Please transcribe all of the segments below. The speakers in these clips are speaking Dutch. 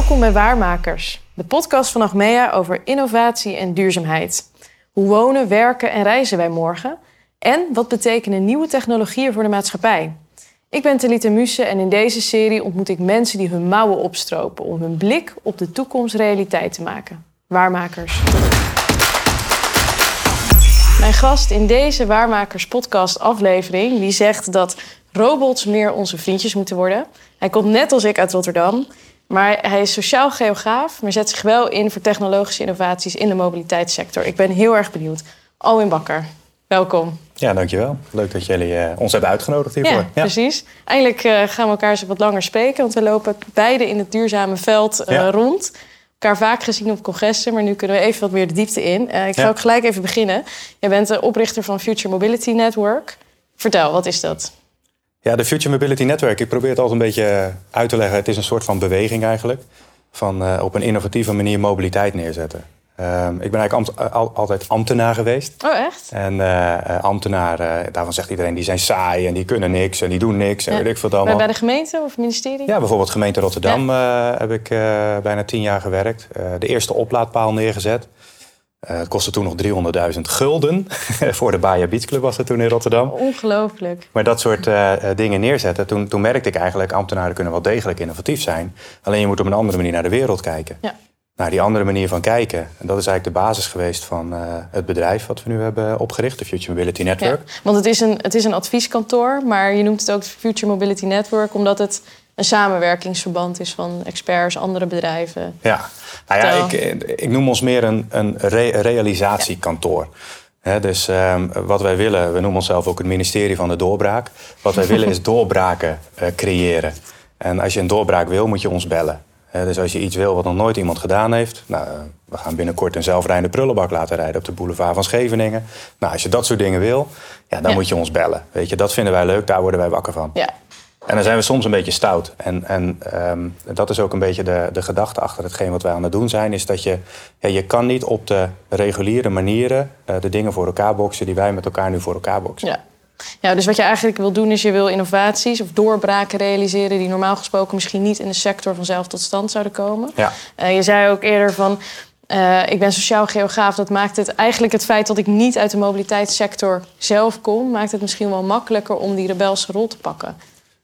Welkom bij Waarmakers, de podcast van Achmea over innovatie en duurzaamheid. Hoe wonen, werken en reizen wij morgen? En wat betekenen nieuwe technologieën voor de maatschappij? Ik ben Talita Muse en in deze serie ontmoet ik mensen die hun mouwen opstropen om hun blik op de toekomst realiteit te maken. Waarmakers. Mijn gast in deze Waarmakers podcast aflevering die zegt dat robots meer onze vriendjes moeten worden. Hij komt net als ik uit Rotterdam, maar hij is sociaal geograaf, maar zet zich wel in voor technologische innovaties in de mobiliteitssector. Ik ben heel erg benieuwd. Alwin Bakker, welkom. Ja, dankjewel. Leuk dat jullie uh, ons hebben uitgenodigd hiervoor. Ja, ja. precies. Eindelijk uh, gaan we elkaar eens wat langer spreken, want we lopen beide in het duurzame veld uh, ja. rond. Elkaar vaak gezien op congressen, maar nu kunnen we even wat meer de diepte in. ik ga ja. ook gelijk even beginnen. Jij bent de oprichter van Future Mobility Network. Vertel, wat is dat? Ja, de Future Mobility Network. Ik probeer het altijd een beetje uit te leggen. Het is een soort van beweging eigenlijk. Van uh, op een innovatieve manier mobiliteit neerzetten. Um, ik ben eigenlijk ambt, al, altijd ambtenaar geweest. Oh, echt? En uh, ambtenaren, daarvan zegt iedereen, die zijn saai en die kunnen niks en die doen niks. En ja. weet ik veel allemaal. Bij de gemeente of ministerie? Ja, bijvoorbeeld gemeente Rotterdam ja. heb ik bijna tien jaar gewerkt. de eerste oplaadpaal neergezet. Uh, het kostte toen nog 300.000 gulden. Voor de Baja Beach Club was het toen in Rotterdam. Ongelooflijk. Maar dat soort uh, dingen neerzetten, toen, toen merkte ik eigenlijk... ambtenaren kunnen wel degelijk innovatief zijn. Alleen je moet op een andere manier naar de wereld kijken. Ja. Naar die andere manier van kijken. En dat is eigenlijk de basis geweest van uh, het bedrijf... wat we nu hebben opgericht, de Future Mobility Network. Ja, want het is, een, het is een advieskantoor, maar je noemt het ook Future Mobility Network... omdat het een samenwerkingsverband is van experts, andere bedrijven. Ja, nou ja, ik, ik noem ons meer een, een re realisatiekantoor. He, dus um, wat wij willen, we noemen onszelf ook het ministerie van de doorbraak. Wat wij willen is doorbraken uh, creëren. En als je een doorbraak wil, moet je ons bellen. He, dus als je iets wil wat nog nooit iemand gedaan heeft... Nou, we gaan binnenkort een zelfrijdende prullenbak laten rijden... op de boulevard van Scheveningen. Nou, als je dat soort dingen wil, ja, dan ja. moet je ons bellen. Weet je, dat vinden wij leuk, daar worden wij wakker van. Ja. En dan zijn we soms een beetje stout. En, en um, dat is ook een beetje de, de gedachte achter hetgeen wat wij aan het doen zijn. Is dat je, ja, je kan niet op de reguliere manieren uh, de dingen voor elkaar boksen die wij met elkaar nu voor elkaar boksen. Ja. Ja, dus wat je eigenlijk wil doen is je wil innovaties of doorbraken realiseren die normaal gesproken misschien niet in de sector vanzelf tot stand zouden komen. Ja. Uh, je zei ook eerder van uh, ik ben sociaal geograaf. Dat maakt het eigenlijk het feit dat ik niet uit de mobiliteitssector zelf kom, maakt het misschien wel makkelijker om die rebelse rol te pakken.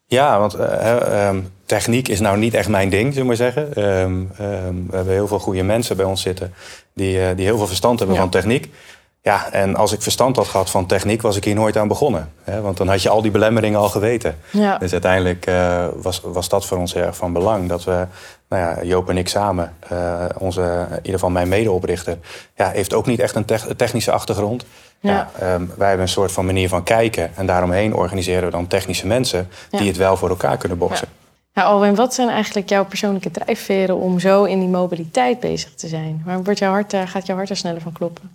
Ja, want uh, um, techniek is nou niet echt mijn ding, zullen we maar zeggen. Um, um, we hebben heel veel goede mensen bij ons zitten die, uh, die heel veel verstand hebben ja. van techniek. Ja, en als ik verstand had gehad van techniek, was ik hier nooit aan begonnen. Hè? Want dan had je al die belemmeringen al geweten. Ja. Dus uiteindelijk uh, was, was dat voor ons heel erg van belang. Dat we, nou ja, Joop en ik samen, onze, in ieder geval mijn medeoprichter... Ja, heeft ook niet echt een te technische achtergrond. Ja. Ja, um, wij hebben een soort van manier van kijken. En daaromheen organiseren we dan technische mensen... die het wel voor elkaar kunnen boksen. Ja. Ja, Alwin, wat zijn eigenlijk jouw persoonlijke drijfveren... om zo in die mobiliteit bezig te zijn? Waar wordt jouw hart, gaat jouw hart er sneller van kloppen?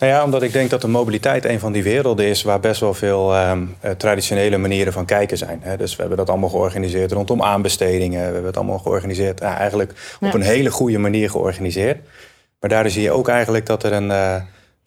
Nou ja, omdat ik denk dat de mobiliteit een van die werelden is waar best wel veel um, uh, traditionele manieren van kijken zijn. Hè. Dus we hebben dat allemaal georganiseerd rondom aanbestedingen. We hebben het allemaal georganiseerd, uh, eigenlijk op een hele goede manier georganiseerd. Maar daardoor zie je ook eigenlijk dat er een, uh,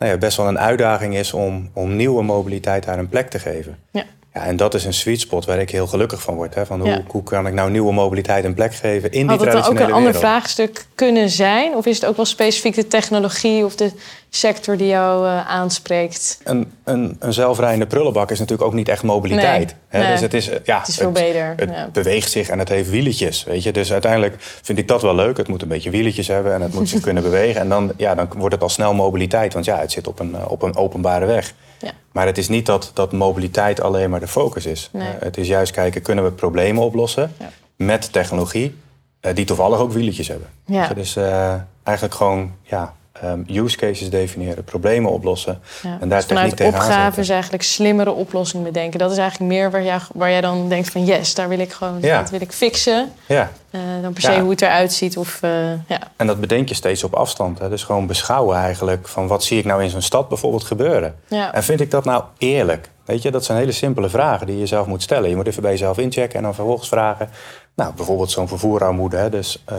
nou ja, best wel een uitdaging is om, om nieuwe mobiliteit daar een plek te geven. Ja. Ja, en dat is een sweet spot waar ik heel gelukkig van word. Hè? Van hoe, ja. hoe kan ik nou nieuwe mobiliteit een plek geven in Had die traditionele Had het dan ook een wereld? ander vraagstuk kunnen zijn? Of is het ook wel specifiek de technologie of de sector die jou uh, aanspreekt? Een, een, een zelfrijdende prullenbak is natuurlijk ook niet echt mobiliteit. Nee, hè? nee. Dus het is, ja, het is veel het, beter. Het ja. beweegt zich en het heeft wieletjes. Weet je? Dus uiteindelijk vind ik dat wel leuk. Het moet een beetje wieletjes hebben en het moet zich kunnen bewegen. En dan, ja, dan wordt het al snel mobiliteit. Want ja, het zit op een, op een openbare weg. Ja. Maar het is niet dat, dat mobiliteit alleen maar de focus is. Nee. Uh, het is juist kijken, kunnen we problemen oplossen ja. met technologie... Uh, die toevallig ook wieletjes hebben. Ja. Dus uh, eigenlijk gewoon ja, um, use cases definiëren, problemen oplossen. Ja. En daar dus vanuit techniek tegenaan opgaven zetten. is eigenlijk slimmere oplossingen bedenken. Dat is eigenlijk meer waar jij, waar jij dan denkt van yes, daar wil ik gewoon, Ja. dat wil ik fixen. Ja. Uh, dan per se hoe het eruit ziet of uh, ja. En dat bedenk je steeds op afstand. Hè? Dus gewoon beschouwen eigenlijk van wat zie ik nou in zo'n stad bijvoorbeeld gebeuren. En vind ik dat nou eerlijk? Weet je, dat zijn hele simpele vragen die je zelf moet stellen. Je moet even bij jezelf inchecken en dan vervolgens vragen... Nou, bijvoorbeeld zo'n vervoerarmoede, hè? dus uh,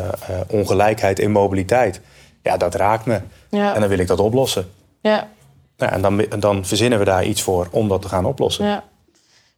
ongelijkheid in mobiliteit. Ja, dat raakt me. Ja. En dan wil ik dat oplossen. Ja. Nou, en dan, dan verzinnen we daar iets voor om dat te gaan oplossen. Ja.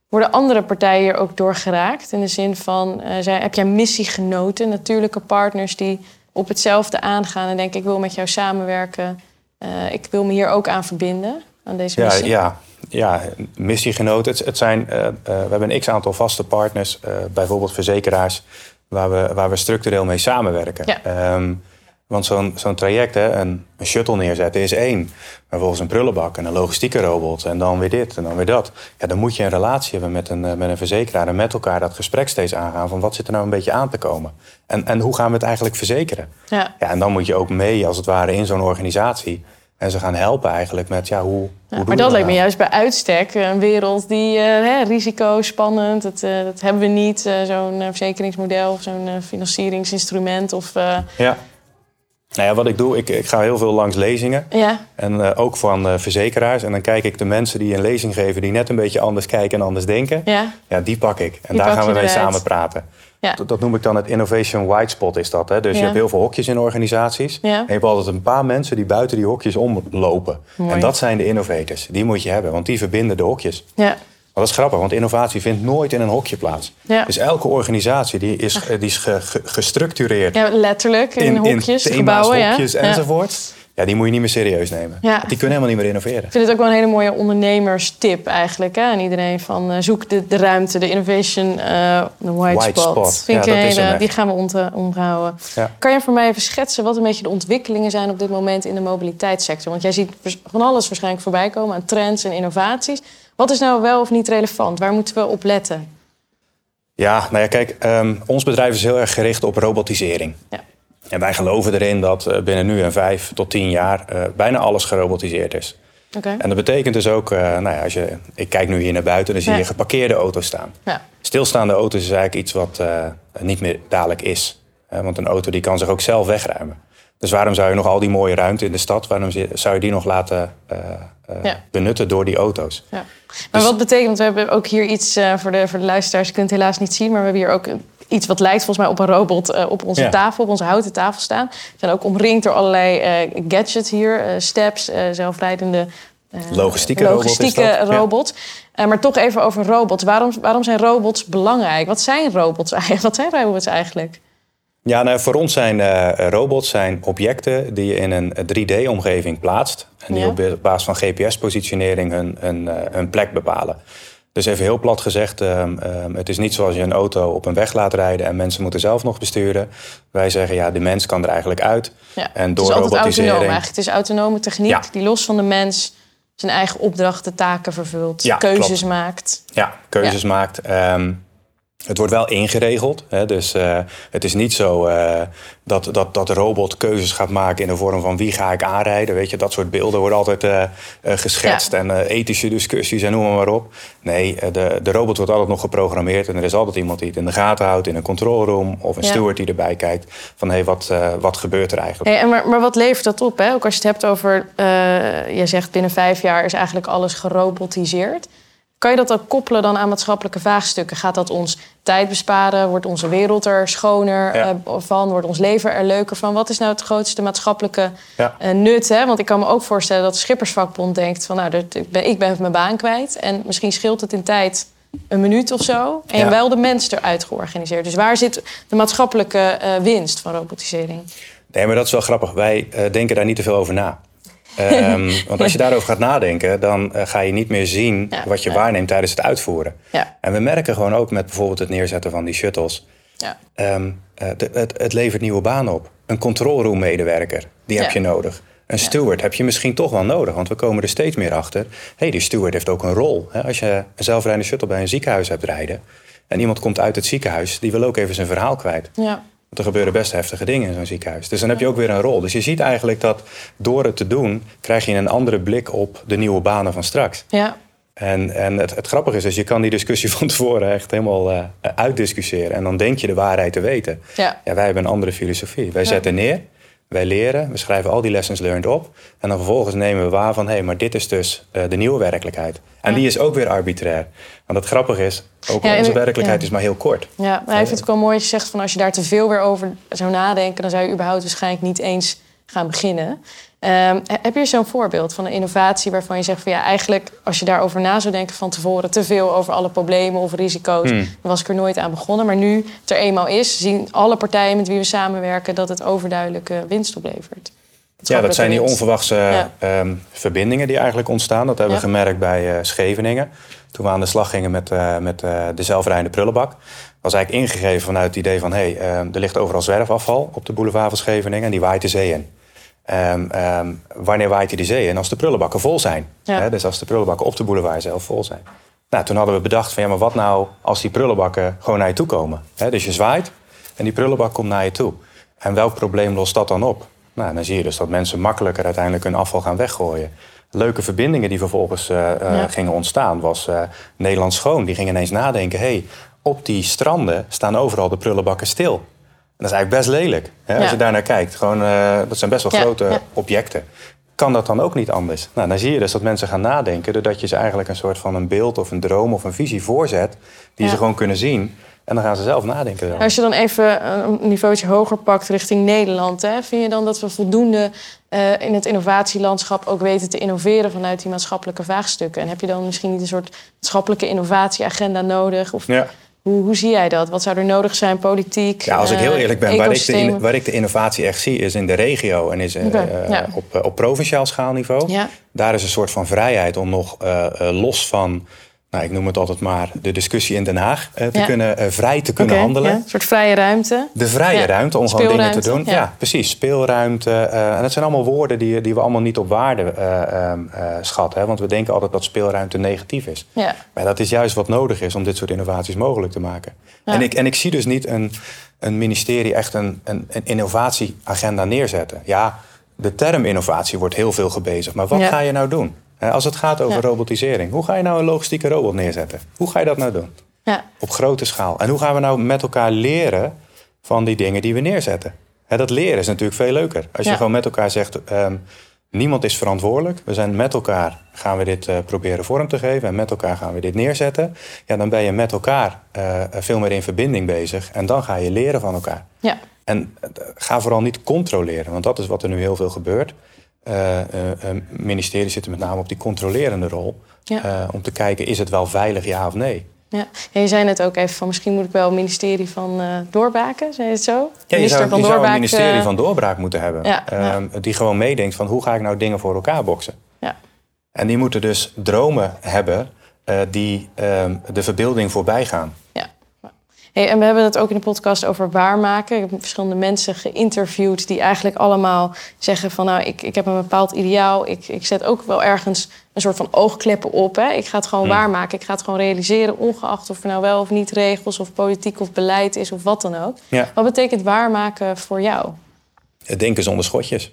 Worden andere partijen hier ook doorgeraakt? In de zin van, uh, zij, heb jij missiegenoten, natuurlijke partners die op hetzelfde aangaan en denken: ik wil met jou samenwerken, uh, ik wil me hier ook aan verbinden, aan deze missie? Ja, ja, ja missiegenoten. Het, het zijn, uh, we hebben een x aantal vaste partners, bijvoorbeeld verzekeraars, waar we, waar we structureel mee samenwerken. Ja. Um, want zo'n zo'n traject, hè, een, een, shuttle neerzetten, is één. Maar vervolgens een prullenbak en een logistieke robot en dan weer dit en dan weer dat. Ja, dan moet je een relatie hebben met een, eh, met een verzekeraar en met elkaar dat gesprek steeds aangaan van wat zit er nou een beetje aan te komen. En, en hoe gaan we het eigenlijk verzekeren? Ja. ja en dan moet je ook mee als het ware in zo'n organisatie. En ze gaan helpen eigenlijk met ja, hoe. Ja, maar dat lijkt me juist bij uitstek een wereld die uh, hè, risico, spannend, dat, uh, dat hebben we niet. Uh, zo'n verzekeringsmodel of zo'n financieringsinstrument. Of, ja. Nou ja, wat ik doe, ik, ik ga heel veel langs lezingen. Ja. En uh, ook van uh, verzekeraars. En dan kijk ik de mensen die een lezing geven... die net een beetje anders kijken en anders denken. Ja, ja die pak ik. En daar gaan we mee samen praten. Ja. Dat, dat, noem ik dan het Innovation White Spot is dat. Hè? Dus je hebt heel veel hokjes in organisaties. Ja. En je hebt altijd een paar mensen die buiten die hokjes omlopen. Mooi. En dat zijn de innovators. Die moet je hebben, want die verbinden de hokjes. Ja. Maar dat is grappig, want innovatie vindt nooit in een hokje plaats. Ja. Dus elke organisatie die is, die is gestructureerd. Ja, letterlijk, in, in hokjes, in gebouwen. hokjes ja. enzovoort. Ja, die moet je niet meer serieus nemen. Ja. Die kunnen helemaal niet meer innoveren. Ik vind het ook wel een hele mooie ondernemerstip eigenlijk. Hè? En iedereen van uh, zoek de, de ruimte, de innovation, uh, de white, white spot. spot. Vind ja, ik hele, die gaan we ont, onthouden. Ja. Kan je voor mij even schetsen wat een beetje de ontwikkelingen zijn op dit moment in de mobiliteitssector? Want jij ziet van alles waarschijnlijk voorbij komen aan trends en innovaties. Wat is nou wel of niet relevant? Waar moeten we op letten? Ja, nou ja, kijk, um, ons bedrijf is heel erg gericht op robotisering. Ja. En wij geloven erin dat uh, binnen nu en vijf tot tien jaar uh, bijna alles gerobotiseerd is. Okay. En dat betekent dus ook, uh, nou ja, als je, ik kijk nu hier naar buiten, dan zie je geparkeerde auto's staan. Ja. Stilstaande auto's is eigenlijk iets wat niet meer dadelijk is. want een auto die kan zich ook zelf wegruimen. Dus waarom zou je nog al die mooie ruimte in de stad, waarom zou je die nog laten uh, benutten door die auto's? Ja. Maar dus- wat betekent, we hebben ook hier iets uh, voor, de, voor de luisteraars, je kunt het helaas niet zien, maar we hebben hier ook iets wat lijkt volgens mij op een robot op onze tafel, op onze houten tafel staan. We zijn ook omringd door allerlei gadgets hier, steps, zelfrijdende logistieke, logistieke robot. maar toch even over robots. Waarom, waarom zijn robots belangrijk? Wat zijn robots eigenlijk? Wat zijn robots eigenlijk? Ja, nou, voor ons zijn uh, robots zijn objecten die je in een 3D-omgeving plaatst. En die op basis van GPS-positionering hun, hun, uh, hun, plek bepalen. Dus even heel plat gezegd, uh, het is niet zoals je een auto op een weg laat rijden en mensen moeten zelf nog besturen. Wij zeggen ja, de mens kan er eigenlijk uit. Ja, en door het is robotisering. Autonoom, eigenlijk. Het is autonome techniek die los van de mens zijn eigen opdrachten, taken vervult, keuzes maakt. Ja, keuzes maakt. Um, het wordt wel ingeregeld. Hè? Dus uh, het is niet zo uh, dat, dat, dat de robot keuzes gaat maken in de vorm van wie ga ik aanrijden. Weet je, dat soort beelden worden altijd uh, geschetst. En ethische discussies en noem maar op. Nee, de, de robot wordt altijd nog geprogrammeerd. En er is altijd iemand die het in de gaten houdt in een controlroom. Of een ja. steward die erbij kijkt. Van hé, hey, wat, wat gebeurt er eigenlijk? Hey, en maar, maar wat levert dat op? Hè? Ook als je het hebt over, je zegt binnen vijf jaar is eigenlijk alles gerobotiseerd. Kan je dat ook koppelen dan aan maatschappelijke vraagstukken? Gaat dat ons tijd besparen? Wordt onze wereld er schoner ja. uh, van? Wordt ons leven er leuker van? Wat is nou het grootste maatschappelijke ja. uh, nut? Hè? Want ik kan me ook voorstellen dat de Schippersvakbond denkt... van nou, ik ben, ik ben mijn baan kwijt. En misschien scheelt het in tijd een minuut of zo. En ja. wel de mens eruit georganiseerd. Dus waar zit de maatschappelijke uh, winst van robotisering? Nee, maar dat is wel grappig. Wij denken daar niet te veel over na. Um, want als je daarover gaat nadenken, dan uh, ga je niet meer zien ja, wat je ja. waarneemt tijdens het uitvoeren. Ja. En we merken gewoon ook met bijvoorbeeld het neerzetten van die shuttles. Um, uh, het, het, levert nieuwe banen op. Een controlroom medewerker, die heb je nodig. Een steward heb je misschien toch wel nodig, want we komen er steeds meer achter. Hé, hey, die steward heeft ook een rol. Hè? Als je een zelfrijdende shuttle bij een ziekenhuis hebt rijden en iemand komt uit het ziekenhuis, die wil ook even zijn verhaal kwijt. Ja. Want er gebeuren best heftige dingen in zo'n ziekenhuis. Dus dan heb je ook weer een rol. Dus je ziet eigenlijk dat door het te doen, krijg je een andere blik op de nieuwe banen van straks. Ja. En, en het, het grappige is, dus je kan die discussie van tevoren echt helemaal uh, uitdiscussiëren. En dan denk je de waarheid te weten. Ja. ja wij hebben een andere filosofie. Wij zetten neer, wij leren, we schrijven al die lessons learned op. En dan vervolgens nemen we waar van, hé, hey, maar dit is dus uh, de nieuwe werkelijkheid. En die is ook weer arbitrair. Want het grappige is, ook ja, onze werkelijkheid is maar heel kort. Ja, maar hij vindt het wel mooi als je zegt van als je daar te veel weer over zou nadenken, dan zou je überhaupt waarschijnlijk niet eens gaan beginnen. Ehm, heb je zo'n voorbeeld van een innovatie waarvan je zegt van ja, eigenlijk als je daarover na zou denken van tevoren te veel over alle problemen of risico's, hmm. dan was ik er nooit aan begonnen. Maar nu het er eenmaal is, zien alle partijen met wie we samenwerken dat het overduidelijke winst oplevert. Ja, dat zijn die onverwachte ehm, verbindingen die eigenlijk ontstaan. Dat hebben we gemerkt bij uh, Scheveningen. Toen we aan de slag gingen met, uh, met uh, de zelfrijdende prullenbak. was eigenlijk ingegeven vanuit het idee van... hé, hey, ehm, er ligt overal zwerfafval op de boulevard van Scheveningen... en die waait de zee in. Um, wanneer waait hij de zee in? Als de prullenbakken vol zijn. Hè? Dus als de prullenbakken op de boulevard zelf vol zijn. Nou, toen hadden we bedacht van... ja, maar wat nou als die prullenbakken gewoon naar je toe komen? Hè? Dus je zwaait en die prullenbak komt naar je toe. En welk probleem lost dat dan op? Nou, dan zie je dus dat mensen makkelijker uiteindelijk hun afval gaan weggooien. Leuke verbindingen die vervolgens uh, gingen ontstaan was uh, Nederland Schoon. Die gingen ineens nadenken, hey, op die stranden staan overal de prullenbakken stil. Dat is eigenlijk best lelijk. Hè? Als je daar naar kijkt. Gewoon, dat zijn best wel grote objecten. Kan dat dan ook niet anders? Nou, dan zie je dus dat mensen gaan nadenken... doordat je ze eigenlijk een soort van een beeld of een droom of een visie voorzet... die ze gewoon kunnen zien... En dan gaan ze zelf nadenken. Als je dan even een niveautje hoger pakt richting Nederland, hè, vind je dan dat we voldoende uh, in het innovatielandschap ook weten te innoveren vanuit die maatschappelijke vraagstukken? En heb je dan misschien niet een soort maatschappelijke innovatieagenda nodig? Of ja. Hoe, hoe zie jij dat? Wat zou er nodig zijn, politiek? Ja, als ik heel eerlijk ben, waar ik, de, waar ik de innovatie echt zie, is in de regio en is uh, op, op provinciaal schaalniveau. Ja. Daar is een soort van vrijheid om nog uh, los van nou, ik noem het altijd maar, de discussie in Den Haag eh, te kunnen, uh, vrij te kunnen handelen. Ja. Een soort vrije ruimte. De vrije ruimte om gewoon dingen te doen. Ja, precies. Speelruimte. Uh, en dat zijn allemaal woorden die, die we allemaal niet op waarde ehm, schatten. Hè, want we denken altijd dat speelruimte negatief is. Ja. Maar dat is juist wat nodig is om dit soort innovaties mogelijk te maken. En, ik, en ik zie dus niet een, een ministerie echt een, een, een innovatieagenda neerzetten. Ja, de term innovatie wordt heel veel gebezigd. Maar wat ga je nou doen? Als het gaat over robotisering, hoe ga je nou een logistieke robot neerzetten? Hoe ga je dat nou doen? Ja. Op grote schaal. En hoe gaan we nou met elkaar leren van die dingen die we neerzetten? dat leren is natuurlijk veel leuker. Als je gewoon met elkaar zegt, um, niemand is verantwoordelijk. We zijn met elkaar, gaan we dit uh, proberen vorm te geven. En met elkaar gaan we dit neerzetten. Ja, dan ben je met elkaar uh, veel meer in verbinding bezig. En dan ga je leren van elkaar. Ja. En uh, ga vooral niet controleren. Want dat is wat er nu heel veel gebeurt. Uh, ministerie zitten met name op die controlerende rol. om te kijken, is het wel veilig, ja of nee? Ja. je zei net ook even van misschien moet ik wel ministerie van uh, doorbraken, zei je het zo? Ja, je, zou, van je zou, een ministerie van doorbraak moeten hebben. Ehm, die gewoon meedenkt van hoe ga ik nou dingen voor elkaar boksen. Ja. En die moeten dus dromen hebben die uh, de verbeelding voorbij gaan. Ja en we hebben het ook in de podcast over waarmaken. Ik heb verschillende mensen geïnterviewd die eigenlijk allemaal zeggen van nou, ik, ik heb een bepaald ideaal. Ik, ik zet ook wel ergens een soort van oogkleppen op. Hè. Ik ga het gewoon hmm. waarmaken. Ik ga het gewoon realiseren, ongeacht of er nou wel of niet regels of politiek of beleid is of wat dan ook. Wat betekent waarmaken voor jou? Het denken zonder schotjes.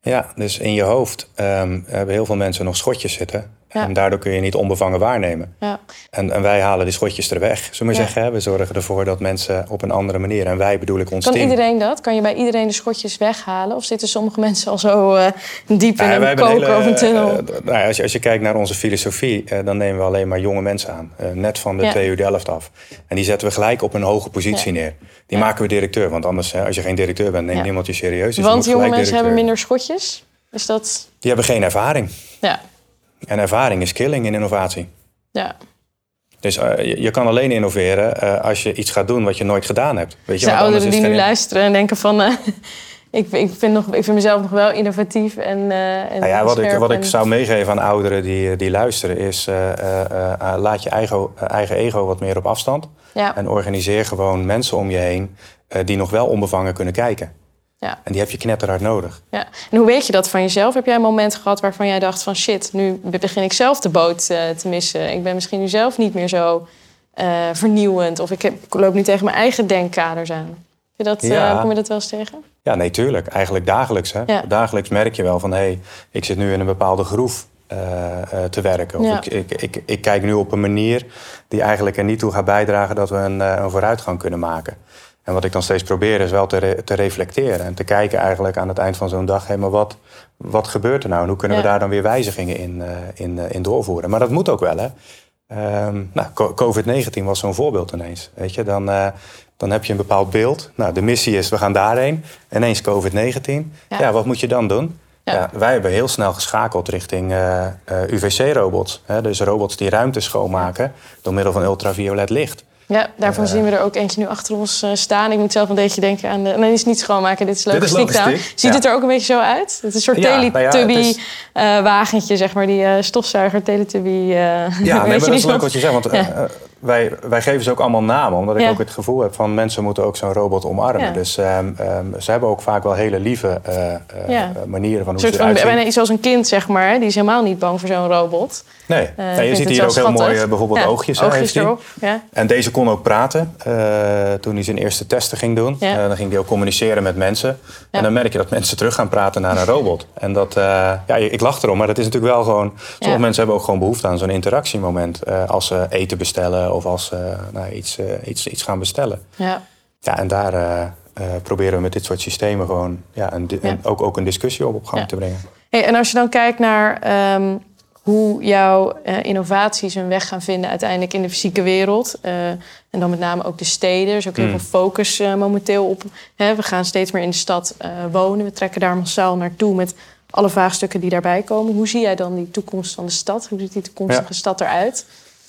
Ja, dus in je hoofd um, hebben heel veel mensen nog schotjes zitten. En daardoor kun je niet onbevangen waarnemen. Ja. En, en, wij halen die schotjes er weg. Zullen we zeggen, we zorgen ervoor dat mensen op een andere manier... en wij bedoel ik ons kan team... Iedereen dat? Kan je bij iedereen de schotjes weghalen? Of zitten sommige mensen al zo uh, diep in een koker of een tunnel? Uh, nou, als, je, als je kijkt naar onze filosofie... Uh, dan nemen we alleen maar jonge mensen aan. net van de ja. TU Delft af. En die zetten we gelijk op een hoge positie neer. Die maken we directeur. Want anders, als je geen directeur bent, neemt niemand je serieus. Dus want jonge mensen hebben minder schotjes? Is dat... Die hebben geen ervaring. Ja. En ervaring is killing in innovatie. Ja. Dus uh, je, kan alleen innoveren uh, als je iets gaat doen wat je nooit gedaan hebt. Weet je, ouderen die nu luisteren en denken van... Uh, ik, ik, vind nog, ik vind mezelf nog wel innovatief en, en nou ja, Wat, ik, wat ik zou meegeven aan ouderen die, die luisteren is... laat je eigen, eigen ego wat meer op afstand. Ja. En organiseer gewoon mensen om je heen... die nog wel onbevangen kunnen kijken. Ja. En die heb je knetterhard nodig. Ja. En hoe weet je dat van jezelf? Heb jij een moment gehad waarvan jij dacht van shit, nu begin ik zelf de boot uh, te missen. Ik ben misschien nu zelf niet meer zo uh, vernieuwend. Of ik, heb, ik, loop nu tegen mijn eigen denkkaders aan. Je dat, eh, ja. uh, kom je dat wel eens tegen? Ja, nee, tuurlijk. Eigenlijk dagelijks. Hè? Ja. Dagelijks merk je wel van hé, hey, ik zit nu in een bepaalde groef. te werken. Of ik, ik, ik, ik, kijk nu op een manier die eigenlijk er niet toe gaat bijdragen dat we een, een vooruitgang kunnen maken. En wat ik dan steeds probeer is wel te, te reflecteren en te kijken eigenlijk aan het eind van zo'n dag, hé, maar wat, wat gebeurt er nou en hoe kunnen we daar dan weer wijzigingen in, uh, in, uh, in doorvoeren? Maar dat moet ook wel, hè? Um, nou, COVID-19 was zo'n voorbeeld ineens. Weet je? Dan uh, Dan heb je een bepaald beeld. Nou, de missie is, we gaan daarheen. Ineens COVID-19. Ja. wat moet je dan doen? Ja. wij hebben heel snel geschakeld richting UVC-robots. Dus robots die ruimte schoonmaken door middel van ultraviolet licht. Ja, daarvan uh, zien we er ook eentje nu achter ons uh, staan. Ik moet zelf een beetje denken aan de... Nee, dit is niet schoonmaken, dit is logistiek. Ziet het er ook een beetje zo uit? Het is een soort ja, Teletubby-wagentje, is... zeg maar. Die stofzuiger Teletubby... ja, nee, maar dat is leuk wat je zegt. Want wij, wij geven ze ook allemaal namen, omdat ik ook het gevoel heb van mensen moeten ook zo'n robot omarmen. Dus um, um, ze hebben ook vaak wel hele lieve uh, uh, manieren van hoe soort ze van, Bijna iets als een kind, zeg maar. Die is helemaal niet bang voor zo'n robot. Nee, uh, je ziet hier ook heel mooi bijvoorbeeld oogjes. oogjes erop, En deze kon ook praten toen hij zijn eerste testen ging doen. dan ging hij ook communiceren met mensen. En dan merk je dat mensen terug gaan praten naar een robot. En dat, ja, ik lach erom, maar dat is natuurlijk wel gewoon... Sommige mensen hebben ook gewoon behoefte aan zo'n interactiemoment. als ze eten bestellen of als ze nou, iets, uh, iets, iets gaan bestellen. Ja. Ja, en daar uh, proberen we met dit soort systemen gewoon ja, een, ja. ook, ook een discussie op op gang te brengen. Hey, en als je dan kijkt naar um, hoe jouw innovaties hun weg gaan vinden uiteindelijk in de fysieke wereld. en dan met name ook de steden. Er is ook heel mm. veel focus momenteel op. Hè, we gaan steeds meer in de stad wonen. We trekken daar massaal naartoe met alle vraagstukken die daarbij komen. Hoe zie jij dan die toekomst van de stad? Hoe ziet die toekomstige stad eruit?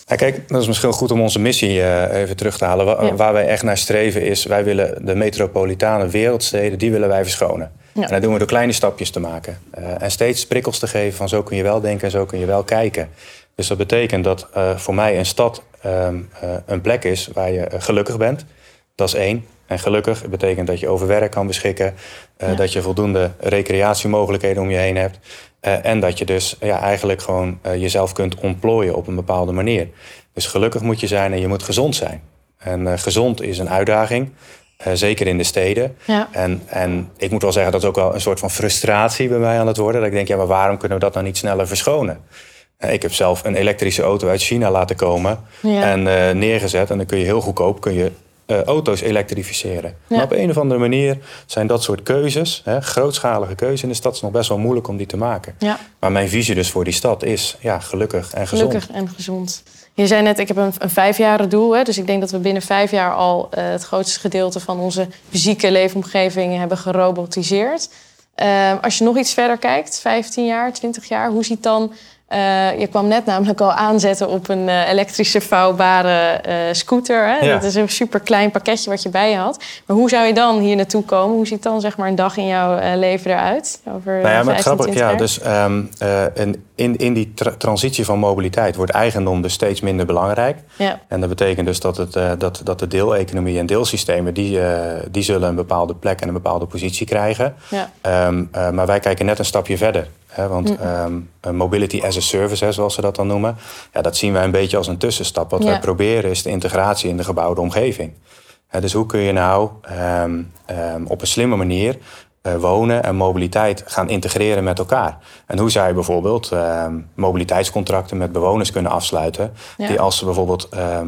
Ja, kijk, dat is misschien goed om onze missie uh, even terug te halen. Waar, wij echt naar streven is, wij willen de metropolitane wereldsteden, die willen wij verschonen. Ja. En dat doen we door kleine stapjes te maken. Uh, en steeds prikkels te geven van zo kun je wel denken en zo kun je wel kijken. Dus dat betekent dat uh, voor mij een stad um, een plek is waar je gelukkig bent. Dat is één. En gelukkig betekent dat je over werk kan beschikken, ja. dat je voldoende recreatiemogelijkheden om je heen hebt. Uh, en dat je dus ja, eigenlijk gewoon uh, jezelf kunt ontplooien op een bepaalde manier. Dus gelukkig moet je zijn en je moet gezond zijn. En uh, gezond is een uitdaging, zeker in de steden. Ja. En, en ik moet wel zeggen, dat is ook wel een soort van frustratie bij mij aan het worden. Dat ik denk, ja, maar waarom kunnen we dat nou niet sneller verschonen? Ik heb zelf een elektrische auto uit China laten komen ja. en neergezet. En dan kun je heel goedkoop kun je uh, auto's elektrificeren. Maar op een of andere manier zijn dat soort keuzes, hè, grootschalige keuzes in de stad, is nog best wel moeilijk om die te maken. Ja. Maar mijn visie dus voor die stad is ja, gelukkig en gezond. Gelukkig en gezond. Je zei net, ik heb een, een vijfjaren doel. Hè, dus ik denk dat we binnen vijf jaar al uh, het grootste gedeelte van onze fysieke leefomgeving hebben gerobotiseerd. Uh, als je nog iets verder kijkt, 15 jaar, 20 jaar, hoe ziet dan uh, je kwam net namelijk al aanzetten op een uh, elektrische vouwbare uh, scooter. Hè? Ja. Dat is een super klein pakketje wat je bij je had. Maar hoe zou je dan hier naartoe komen? Hoe ziet dan zeg maar een dag in jouw leven eruit? Over nou ja, maar grappig, ja, dus um, in, in die tra transitie van mobiliteit wordt eigendom dus steeds minder belangrijk. Ja. En dat betekent dus dat, het, dat, dat de deeleconomie en deelsystemen... Die, die zullen een bepaalde plek en een bepaalde positie krijgen. Ja. Um, maar wij kijken net een stapje verder. Hè, want um, mobility as a service, hè, zoals ze dat dan noemen, ja, dat zien wij een beetje als een tussenstap. Wat wij proberen is de integratie in de gebouwde omgeving. dus hoe kun je nou um, um, op een slimme manier wonen en mobiliteit gaan integreren met elkaar. En hoe zou je bijvoorbeeld uh, mobiliteitscontracten met bewoners kunnen afsluiten, ja. die als ze bijvoorbeeld uh,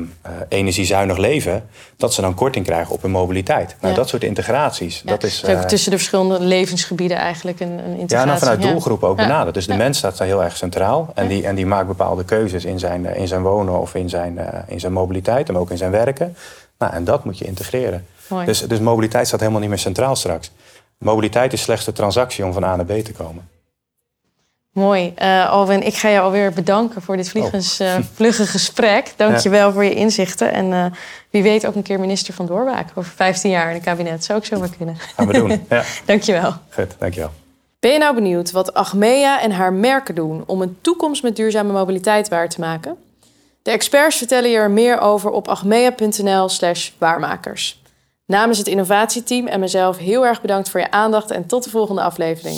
energiezuinig leven, dat ze dan korting krijgen op hun mobiliteit. Nou, dat soort integraties. Dat is, uh, tussen de verschillende levensgebieden eigenlijk een, een integratie. Ja, nou vanuit doelgroepen ook benaderd. Dus de mens staat daar heel erg centraal en, die, en die maakt bepaalde keuzes in zijn, in zijn wonen of in zijn, in zijn mobiliteit, maar ook in zijn werken. Nou, en dat moet je integreren. Dus, dus mobiliteit staat helemaal niet meer centraal straks. Mobiliteit is slechts de transactie om van A naar B te komen. Mooi. Uh, Alwin, ik ga je alweer bedanken voor dit vliegens, uh, vlugge gesprek. Dank je wel voor je inzichten. En uh, wie weet ook een keer minister van Doorwaak over 15 jaar in het kabinet. Zou ik zo maar kunnen. Gaan we doen. Ja. dank je wel. Goed, dank je wel. Ben je nou benieuwd wat Achmea en haar merken doen om een toekomst met duurzame mobiliteit waar te maken? De experts vertellen je er meer over op achmea.nl/slash waarmakers. Namens het innovatieteam en mezelf heel erg bedankt voor je aandacht en tot de volgende aflevering.